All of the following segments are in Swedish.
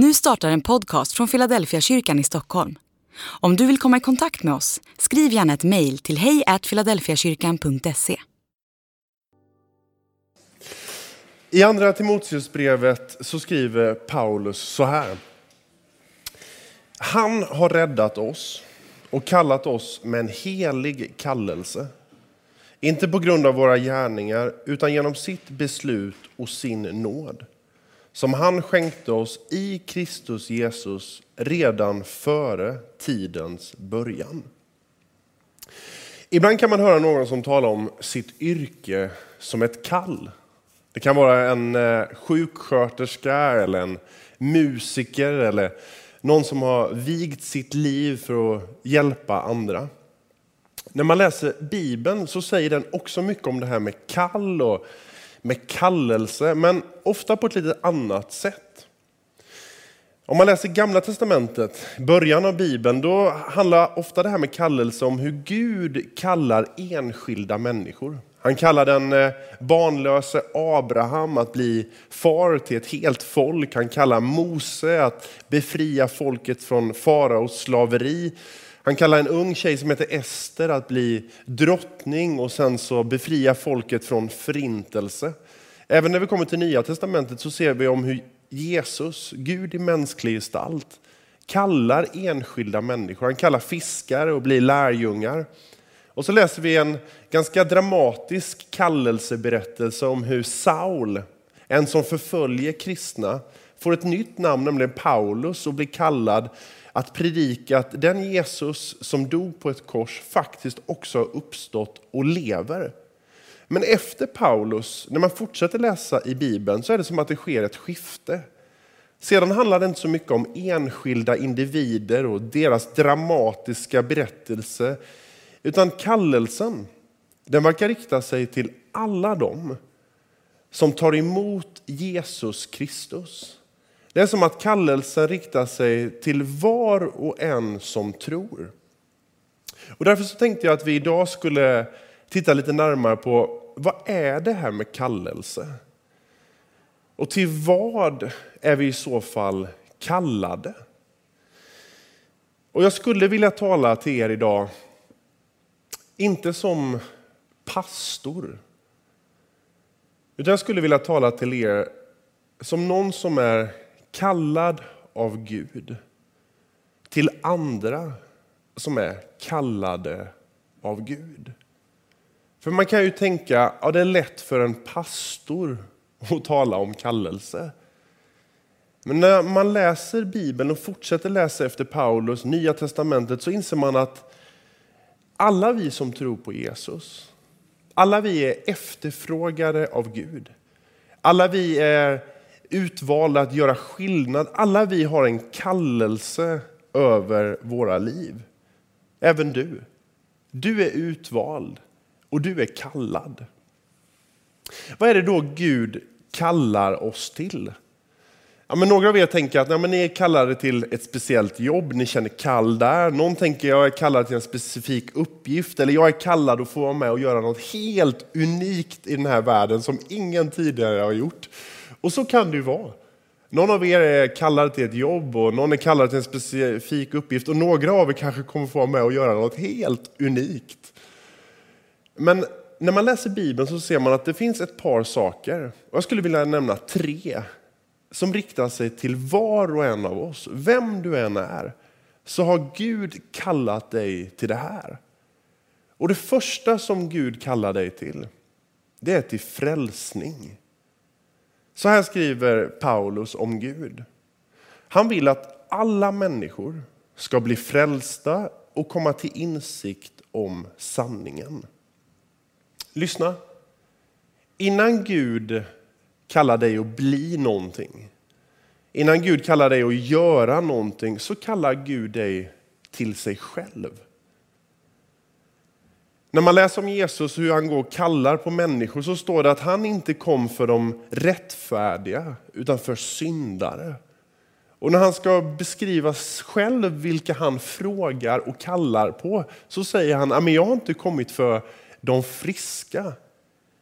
Nu startar en podcast från Philadelphia kyrkan i Stockholm. Om du vill komma i kontakt med oss, skriv gärna ett mejl till hejfiladelfiakyrkan.se. I andra Timoteusbrevet så skriver Paulus så här. Han har räddat oss och kallat oss med en helig kallelse. Inte på grund av våra gärningar, utan genom sitt beslut och sin nåd som han skänkte oss i Kristus Jesus redan före tidens början. Ibland kan man höra någon som talar om sitt yrke som ett kall. Det kan vara en eh, sjuksköterska eller en musiker eller någon som har vigt sitt liv för att hjälpa andra. När man läser Bibeln så säger den också mycket om det här med kall och med kallelse, men ofta på ett lite annat sätt. Om man läser Gamla Testamentet, början av Bibeln, då handlar ofta det här med kallelse om hur Gud kallar enskilda människor. Han kallar den eh, barnlöse Abraham att bli far till ett helt folk. Han kallar Mose att befria folket från faraos slaveri. Han kallar en ung tjej som heter Ester att bli drottning och sen så befria folket från förintelse. Även när vi kommer till Nya Testamentet så ser vi om hur Jesus, Gud i mänsklig gestalt, kallar enskilda människor. Han kallar fiskare och blir lärjungar. Och så läser vi en ganska dramatisk kallelseberättelse om hur Saul, en som förföljer kristna, får ett nytt namn, nämligen Paulus, och blir kallad att predika att den Jesus som dog på ett kors faktiskt också har uppstått och lever. Men efter Paulus, när man fortsätter läsa i Bibeln, så är det som att det sker ett skifte. Sedan handlar det inte så mycket om enskilda individer och deras dramatiska berättelse, utan kallelsen, den verkar rikta sig till alla dem som tar emot Jesus Kristus. Det är som att kallelsen riktar sig till var och en som tror. Och därför så tänkte jag att vi idag skulle titta lite närmare på vad är det här med kallelse? Och till vad är vi i så fall kallade? Och jag skulle vilja tala till er idag, inte som pastor, utan jag skulle vilja tala till er som någon som är kallad av Gud till andra som är kallade av Gud. För man kan ju tänka, ja det är lätt för en pastor att tala om kallelse. Men när man läser Bibeln och fortsätter läsa efter Paulus, Nya Testamentet, så inser man att alla vi som tror på Jesus, alla vi är efterfrågade av Gud. Alla vi är utvalda att göra skillnad. Alla vi har en kallelse över våra liv. Även du. Du är utvald och du är kallad. Vad är det då Gud kallar oss till? Ja, men några av er tänker att ja, men ni är kallade till ett speciellt jobb, ni känner kall där. Någon tänker jag är kallad till en specifik uppgift, eller jag är kallad att få vara med och göra något helt unikt i den här världen som ingen tidigare har gjort. Och så kan det ju vara. Någon av er är kallad till ett jobb och någon är kallad till en specifik uppgift och några av er kanske kommer få vara med och göra något helt unikt. Men när man läser Bibeln så ser man att det finns ett par saker, och jag skulle vilja nämna tre, som riktar sig till var och en av oss. Vem du än är, så har Gud kallat dig till det här. Och det första som Gud kallar dig till, det är till frälsning. Så här skriver Paulus om Gud. Han vill att alla människor ska bli frälsta och komma till insikt om sanningen. Lyssna. Innan Gud kallar dig att bli någonting, innan Gud kallar dig att göra någonting, så kallar Gud dig till sig själv. När man läser om Jesus hur han går och kallar på människor så står det att han inte kom för de rättfärdiga utan för syndare. Och när han ska beskriva själv vilka han frågar och kallar på så säger han att jag har inte kommit för de friska.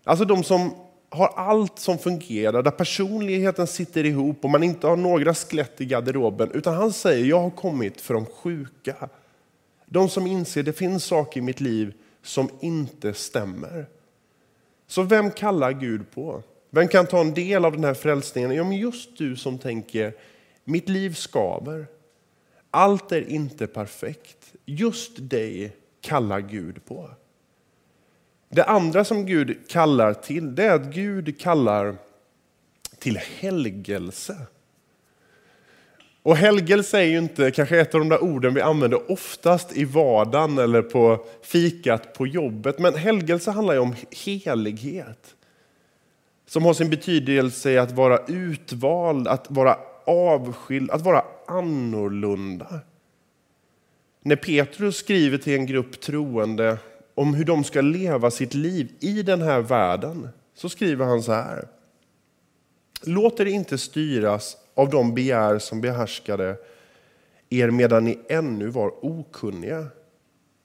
Alltså de som har allt som fungerar, där personligheten sitter ihop och man inte har några skelett i garderoben. Utan han säger, jag har kommit för de sjuka. De som inser att det finns saker i mitt liv som inte stämmer. Så vem kallar Gud på? Vem kan ta en del av den här frälsningen? Ja, men just du som tänker, mitt liv skaver. Allt är inte perfekt. Just dig kallar Gud på. Det andra som Gud kallar till, det är att Gud kallar till helgelse. Och helgelse är ju inte kanske ett av de där orden vi använder oftast i vardagen eller på fikat på jobbet. Men helgelse handlar ju om helighet. Som har sin betydelse i att vara utvald, att vara avskild, att vara annorlunda. När Petrus skriver till en grupp troende om hur de ska leva sitt liv i den här världen så skriver han så här. Låt er inte styras av de begär som behärskade er medan ni ännu var okunniga.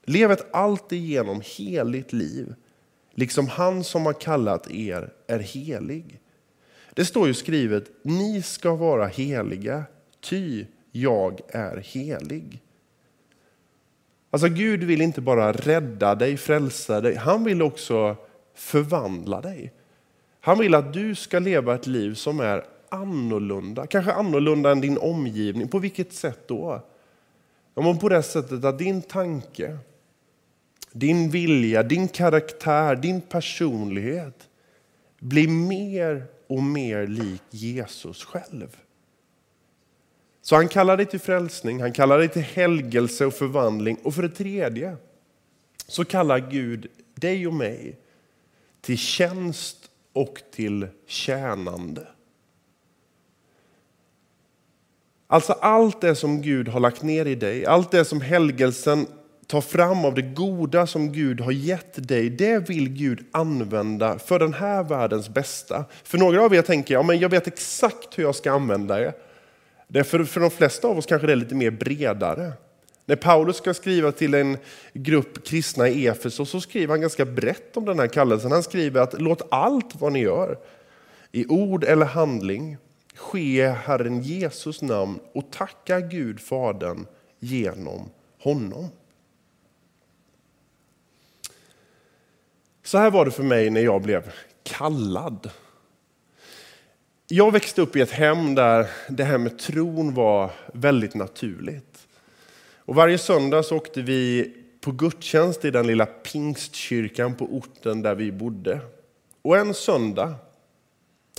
Lev ett alltigenom heligt liv, liksom han som har kallat er är helig. Det står ju skrivet, ni ska vara heliga, ty jag är helig. Alltså Gud vill inte bara rädda dig, frälsa dig, han vill också förvandla dig. Han vill att du ska leva ett liv som är annorlunda, kanske annorlunda än din omgivning. På vilket sätt då? Ja, på det sättet att din tanke, din vilja, din karaktär, din personlighet blir mer och mer lik Jesus själv. Så han kallar dig till frälsning, han kallar dig till helgelse och förvandling. Och för det tredje så kallar Gud dig och mig till tjänst och till tjänande. Alltså allt det som Gud har lagt ner i dig, allt det som helgelsen tar fram av det goda som Gud har gett dig, det vill Gud använda för den här världens bästa. För några av er tänker, ja, men jag vet exakt hur jag ska använda det. Därför för de flesta av oss kanske det är lite mer bredare. När Paulus ska skriva till en grupp kristna i Efesos så skriver han ganska brett om den här kallelsen. Han skriver att låt allt vad ni gör, i ord eller handling, ske Herren Jesus namn och tacka Gud Fadern genom honom. Så här var det för mig när jag blev kallad. Jag växte upp i ett hem där det här med tron var väldigt naturligt. Och varje söndag så åkte vi på gudstjänst i den lilla pingstkyrkan på orten där vi bodde. Och en söndag,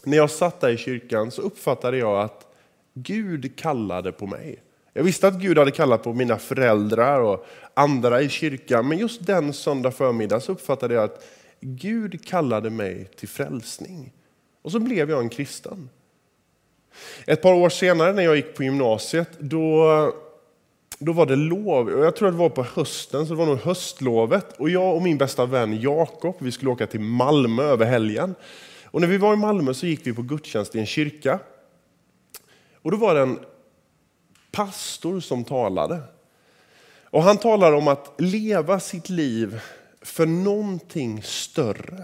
när jag satt där i kyrkan, så uppfattade jag att Gud kallade på mig. Jag visste att Gud hade kallat på mina föräldrar och andra i kyrkan, men just den söndag förmiddag så uppfattade jag att Gud kallade mig till frälsning. Och så blev jag en kristen. Ett par år senare när jag gick på gymnasiet, då, då var det lov. Jag tror att det var på hösten, så det var nog höstlovet. Och jag och min bästa vän Jakob, vi skulle åka till Malmö över helgen. Och när vi var i Malmö så gick vi på gudstjänst i en kyrka. Och då var det en pastor som talade. Och han talar om att leva sitt liv för någonting större.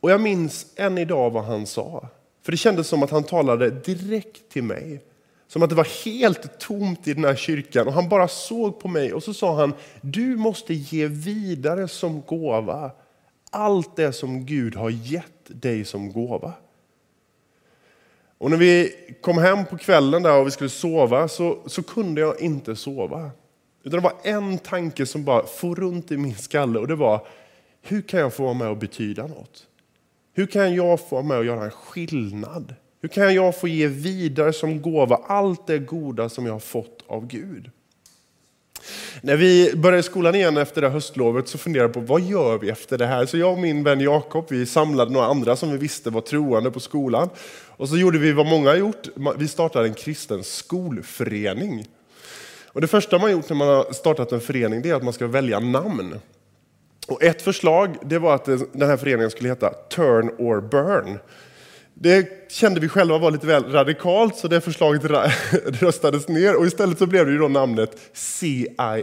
Och jag minns än idag vad han sa. För det kändes som att han talade direkt till mig. Som att det var helt tomt i den här kyrkan och han bara såg på mig och så sa han, du måste ge vidare som gåva allt det som Gud har gett dig som gåva. Och när vi kom hem på kvällen där och vi skulle sova så, så kunde jag inte sova. Utan det var en tanke som bara for runt i min skalle och det var, hur kan jag få vara med och betyda något? Hur kan jag få vara med och göra en skillnad? Hur kan jag få ge vidare som gåva allt det goda som jag har fått av Gud? När vi började skolan igen efter det höstlovet så funderade jag på vad gör vi efter det här? Så jag och min vän Jakob vi samlade några andra som vi visste var troende på skolan. Och så gjorde vi vad många har gjort, vi startade en kristen skolförening. Och det första man gjort när man har startat en förening det är att man ska välja namn. Och ett förslag det var att den här föreningen skulle heta Turn or Burn. Det kände vi själva var lite väl radikalt så det förslaget röstades ner och istället så blev det ju då namnet CIA.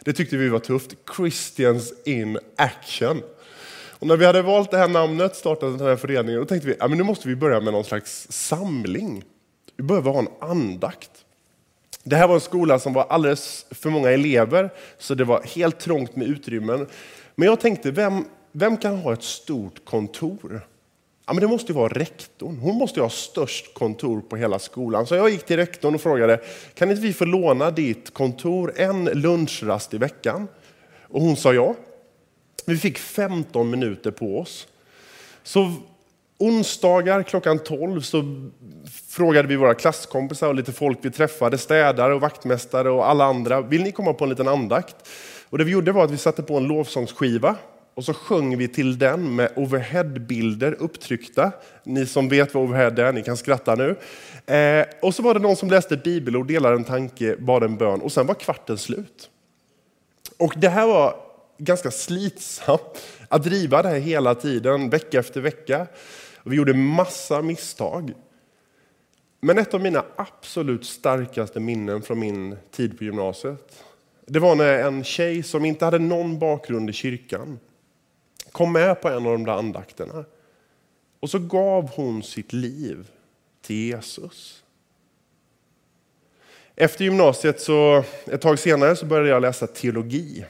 Det tyckte vi var tufft, Christians in Action. Och när vi hade valt det här namnet, startat den här föreningen, då tänkte vi att nu måste vi börja med någon slags samling. Vi behöver ha en andakt. Det här var en skola som var alldeles för många elever, så det var helt trångt med utrymmen. Men jag tänkte, vem, vem kan ha ett stort kontor? Ja, men det måste ju vara rektorn. Hon måste ju ha störst kontor på hela skolan. Så jag gick till rektorn och frågade, kan inte vi få låna ditt kontor en lunchrast i veckan? Och hon sa ja. Vi fick 15 minuter på oss. Så onsdagar klockan 12 så frågade vi våra klasskompisar och lite folk vi träffade, städare och vaktmästare och alla andra. Vill ni komma på en liten andakt? Och det vi gjorde var att vi satte på en lovsångsskiva och så sjöng vi till den med overheadbilder upptryckta. Ni som vet vad overhead är, ni kan skratta nu. Eh, och så var det någon som läste ett bibelord, delade en tanke, bad en bön och sen var kvarten slut. Och det här var ganska slitsamt att driva det här hela tiden, vecka efter vecka. Vi gjorde massa misstag. Men ett av mina absolut starkaste minnen från min tid på gymnasiet, det var när en tjej som inte hade någon bakgrund i kyrkan kom med på en av de där andakterna. Och så gav hon sitt liv till Jesus. Efter gymnasiet, så, ett tag senare, så började jag läsa teologi.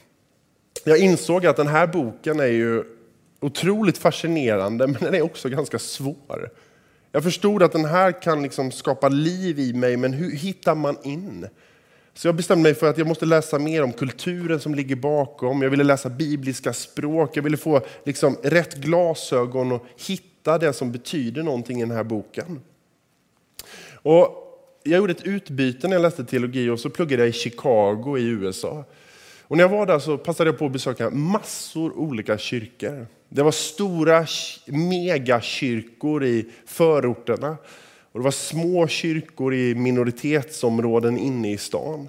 Jag insåg att den här boken är ju otroligt fascinerande, men den är också ganska svår. Jag förstod att den här kan liksom skapa liv i mig, men hur hittar man in? Så jag bestämde mig för att jag måste läsa mer om kulturen som ligger bakom. Jag ville läsa bibliska språk, jag ville få liksom rätt glasögon och hitta det som betyder någonting i den här boken. Och jag gjorde ett utbyte när jag läste teologi och så pluggade jag i Chicago i USA. Och när jag var där så passade jag på att besöka massor olika kyrkor. Det var stora megakyrkor i förorterna. Och det var små kyrkor i minoritetsområden inne i stan.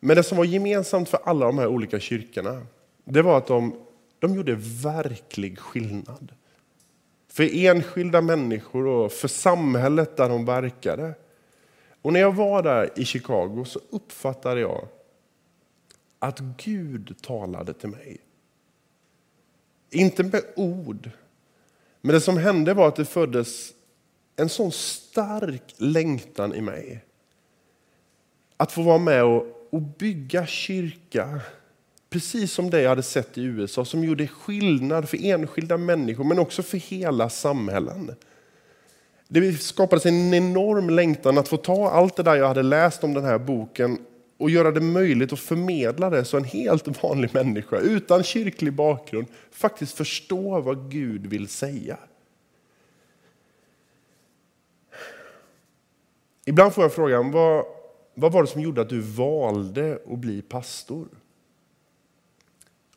Men det som var gemensamt för alla de här olika kyrkorna, det var att de, de gjorde verklig skillnad. För enskilda människor och för samhället där de verkade. Och när jag var där i Chicago så uppfattade jag att Gud talade till mig. Inte med ord, men det som hände var att det föddes en sån stark längtan i mig. Att få vara med och, och bygga kyrka, precis som det jag hade sett i USA, som gjorde skillnad för enskilda människor, men också för hela samhällen. Det skapades en enorm längtan att få ta allt det där jag hade läst om den här boken och göra det möjligt att förmedla det så en helt vanlig människa utan kyrklig bakgrund faktiskt förstår vad Gud vill säga. Ibland får jag frågan, vad, vad var det som gjorde att du valde att bli pastor?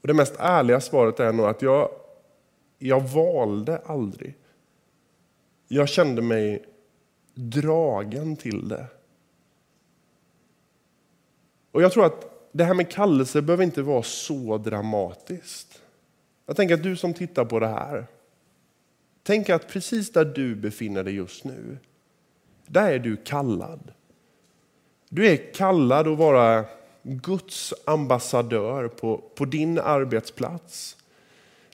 Och det mest ärliga svaret är nog att jag, jag valde aldrig. Jag kände mig dragen till det. Och jag tror att det här med kallelse behöver inte vara så dramatiskt. Jag tänker att du som tittar på det här, tänk att precis där du befinner dig just nu, där är du kallad. Du är kallad att vara Guds ambassadör på, på din arbetsplats.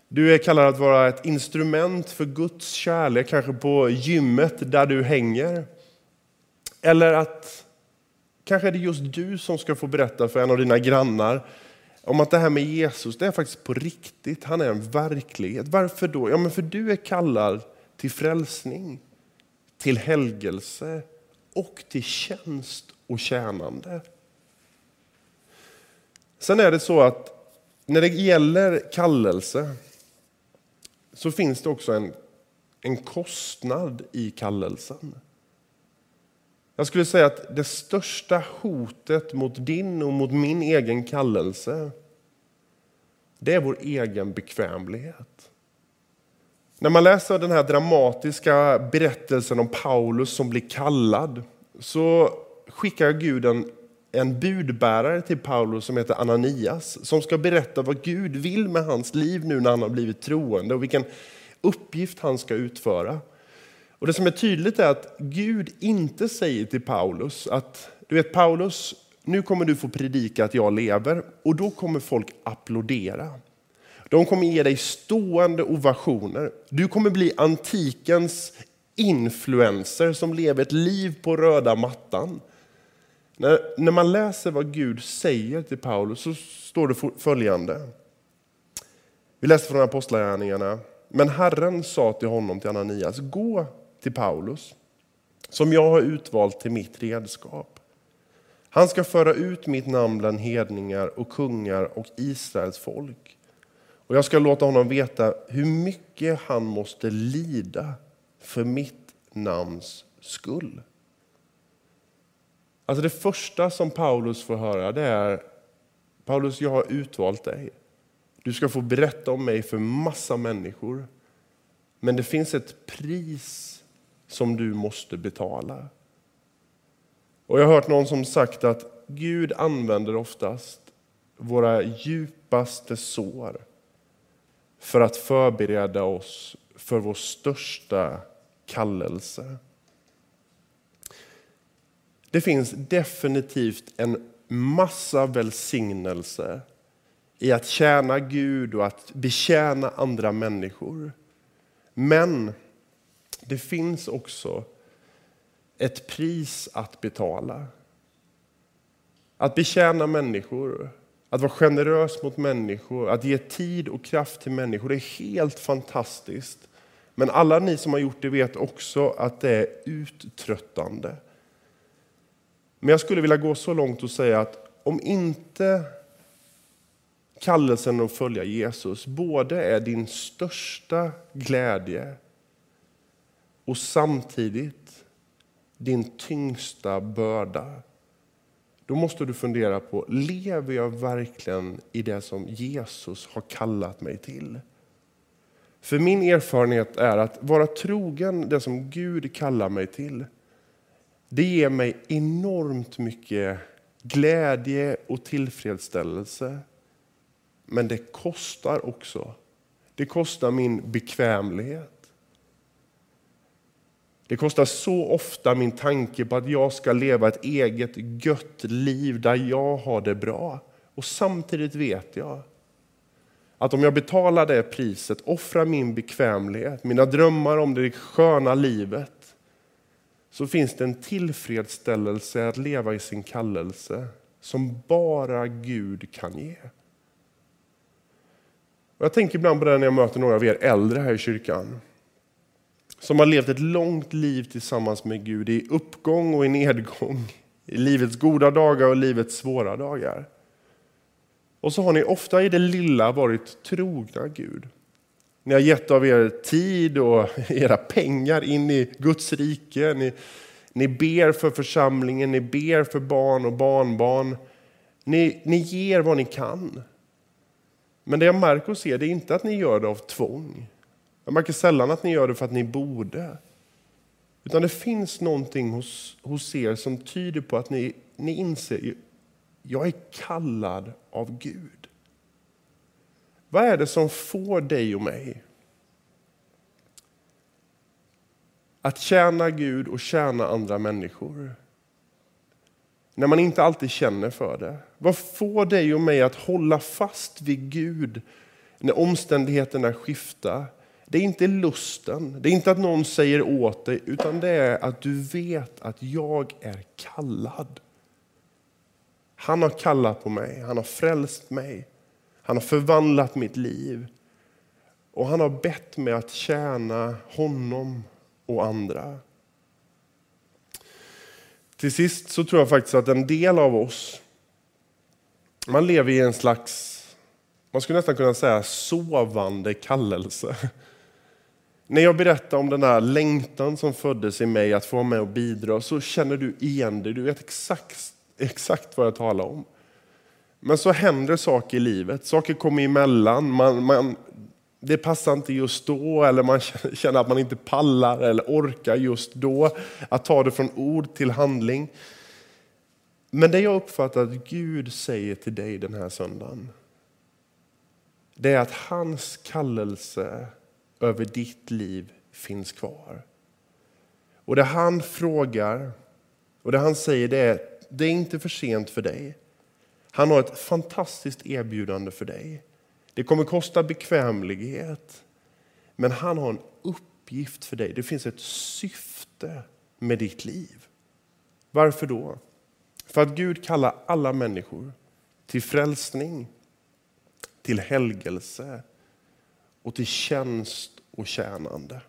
Du är kallad att vara ett instrument för Guds kärlek, kanske på gymmet där du hänger. Eller att kanske är det just du som ska få berätta för en av dina grannar om att det här med Jesus, det är faktiskt på riktigt. Han är en verklighet. Varför då? Ja, men för du är kallad till frälsning till helgelse och till tjänst och tjänande. Sen är det så att när det gäller kallelse så finns det också en, en kostnad i kallelsen. Jag skulle säga att det största hotet mot din och mot min egen kallelse det är vår egen bekvämlighet. När man läser den här dramatiska berättelsen om Paulus som blir kallad så skickar Gud en, en budbärare till Paulus som heter Ananias som ska berätta vad Gud vill med hans liv nu när han har blivit troende och vilken uppgift han ska utföra. Och Det som är tydligt är att Gud inte säger till Paulus att du vet Paulus, nu kommer du få predika att jag lever och då kommer folk applådera. De kommer ge dig stående ovationer. Du kommer bli antikens influencer som lever ett liv på röda mattan. När, när man läser vad Gud säger till Paulus så står det följande. Vi läser från Apostlagärningarna. Men Herren sa till honom, till Ananias, gå till Paulus, som jag har utvalt till mitt redskap. Han ska föra ut mitt namn bland hedningar och kungar och Israels folk. Och jag ska låta honom veta hur mycket han måste lida för mitt namns skull. Alltså det första som Paulus får höra det är Paulus, jag har utvalt dig. Du ska få berätta om mig för massa människor. Men det finns ett pris som du måste betala. Och Jag har hört någon som sagt att Gud använder oftast våra djupaste sår för att förbereda oss för vår största kallelse. Det finns definitivt en massa välsignelse i att tjäna Gud och att betjäna andra människor. Men det finns också ett pris att betala. Att betjäna människor, att vara generös mot människor, att ge tid och kraft till människor, det är helt fantastiskt. Men alla ni som har gjort det vet också att det är uttröttande. Men jag skulle vilja gå så långt och säga att om inte kallelsen att följa Jesus både är din största glädje och samtidigt din tyngsta börda. Då måste du fundera på, lever jag verkligen i det som Jesus har kallat mig till? För min erfarenhet är att vara trogen det som Gud kallar mig till, det ger mig enormt mycket glädje och tillfredsställelse. Men det kostar också. Det kostar min bekvämlighet. Det kostar så ofta min tanke på att jag ska leva ett eget gött liv där jag har det bra. Och samtidigt vet jag att om jag betalar det priset, offrar min bekvämlighet, mina drömmar om det sköna livet, så finns det en tillfredsställelse att leva i sin kallelse som bara Gud kan ge. Och jag tänker ibland på det när jag möter några av er äldre här i kyrkan. Som har levt ett långt liv tillsammans med Gud i uppgång och i nedgång. I livets goda dagar och livets svåra dagar. Och så har ni ofta i det lilla varit trogna Gud. Ni har gett av er tid och era pengar in i Guds rike. Ni, ni ber för församlingen, ni ber för barn och barnbarn. Ni, ni ger vad ni kan. Men det jag märker hos er det är inte att ni gör det av tvång. Jag märker sällan att ni gör det för att ni borde. Utan det finns någonting hos, hos er som tyder på att ni, ni inser jag är kallad av Gud. Vad är det som får dig och mig att tjäna Gud och tjäna andra människor? när man inte alltid känner för det? Vad får dig och mig att hålla fast vid Gud när omständigheterna skiftar? Det är inte lusten, det är inte att någon säger åt dig, utan det är att du vet att jag är kallad. Han har kallat på mig, han har frälst mig, han har förvandlat mitt liv. Och han har bett mig att tjäna honom och andra. Till sist så tror jag faktiskt att en del av oss, man lever i en slags, man skulle nästan kunna säga sovande kallelse. När jag berättar om den här längtan som föddes i mig att få vara med och bidra så känner du igen dig, du vet exakt, exakt vad jag talar om. Men så händer saker i livet, saker kommer emellan, man, man det passar inte just då eller man känner att man inte pallar eller orkar just då att ta det från ord till handling. Men det jag uppfattar att Gud säger till dig den här söndagen det är att hans kallelse över ditt liv finns kvar. Och det han frågar och det han säger det är det är inte för sent för dig. Han har ett fantastiskt erbjudande för dig. Det kommer kosta bekvämlighet. Men han har en uppgift för dig. Det finns ett syfte med ditt liv. Varför då? För att Gud kallar alla människor till frälsning, till helgelse och till tjänst och tjänande.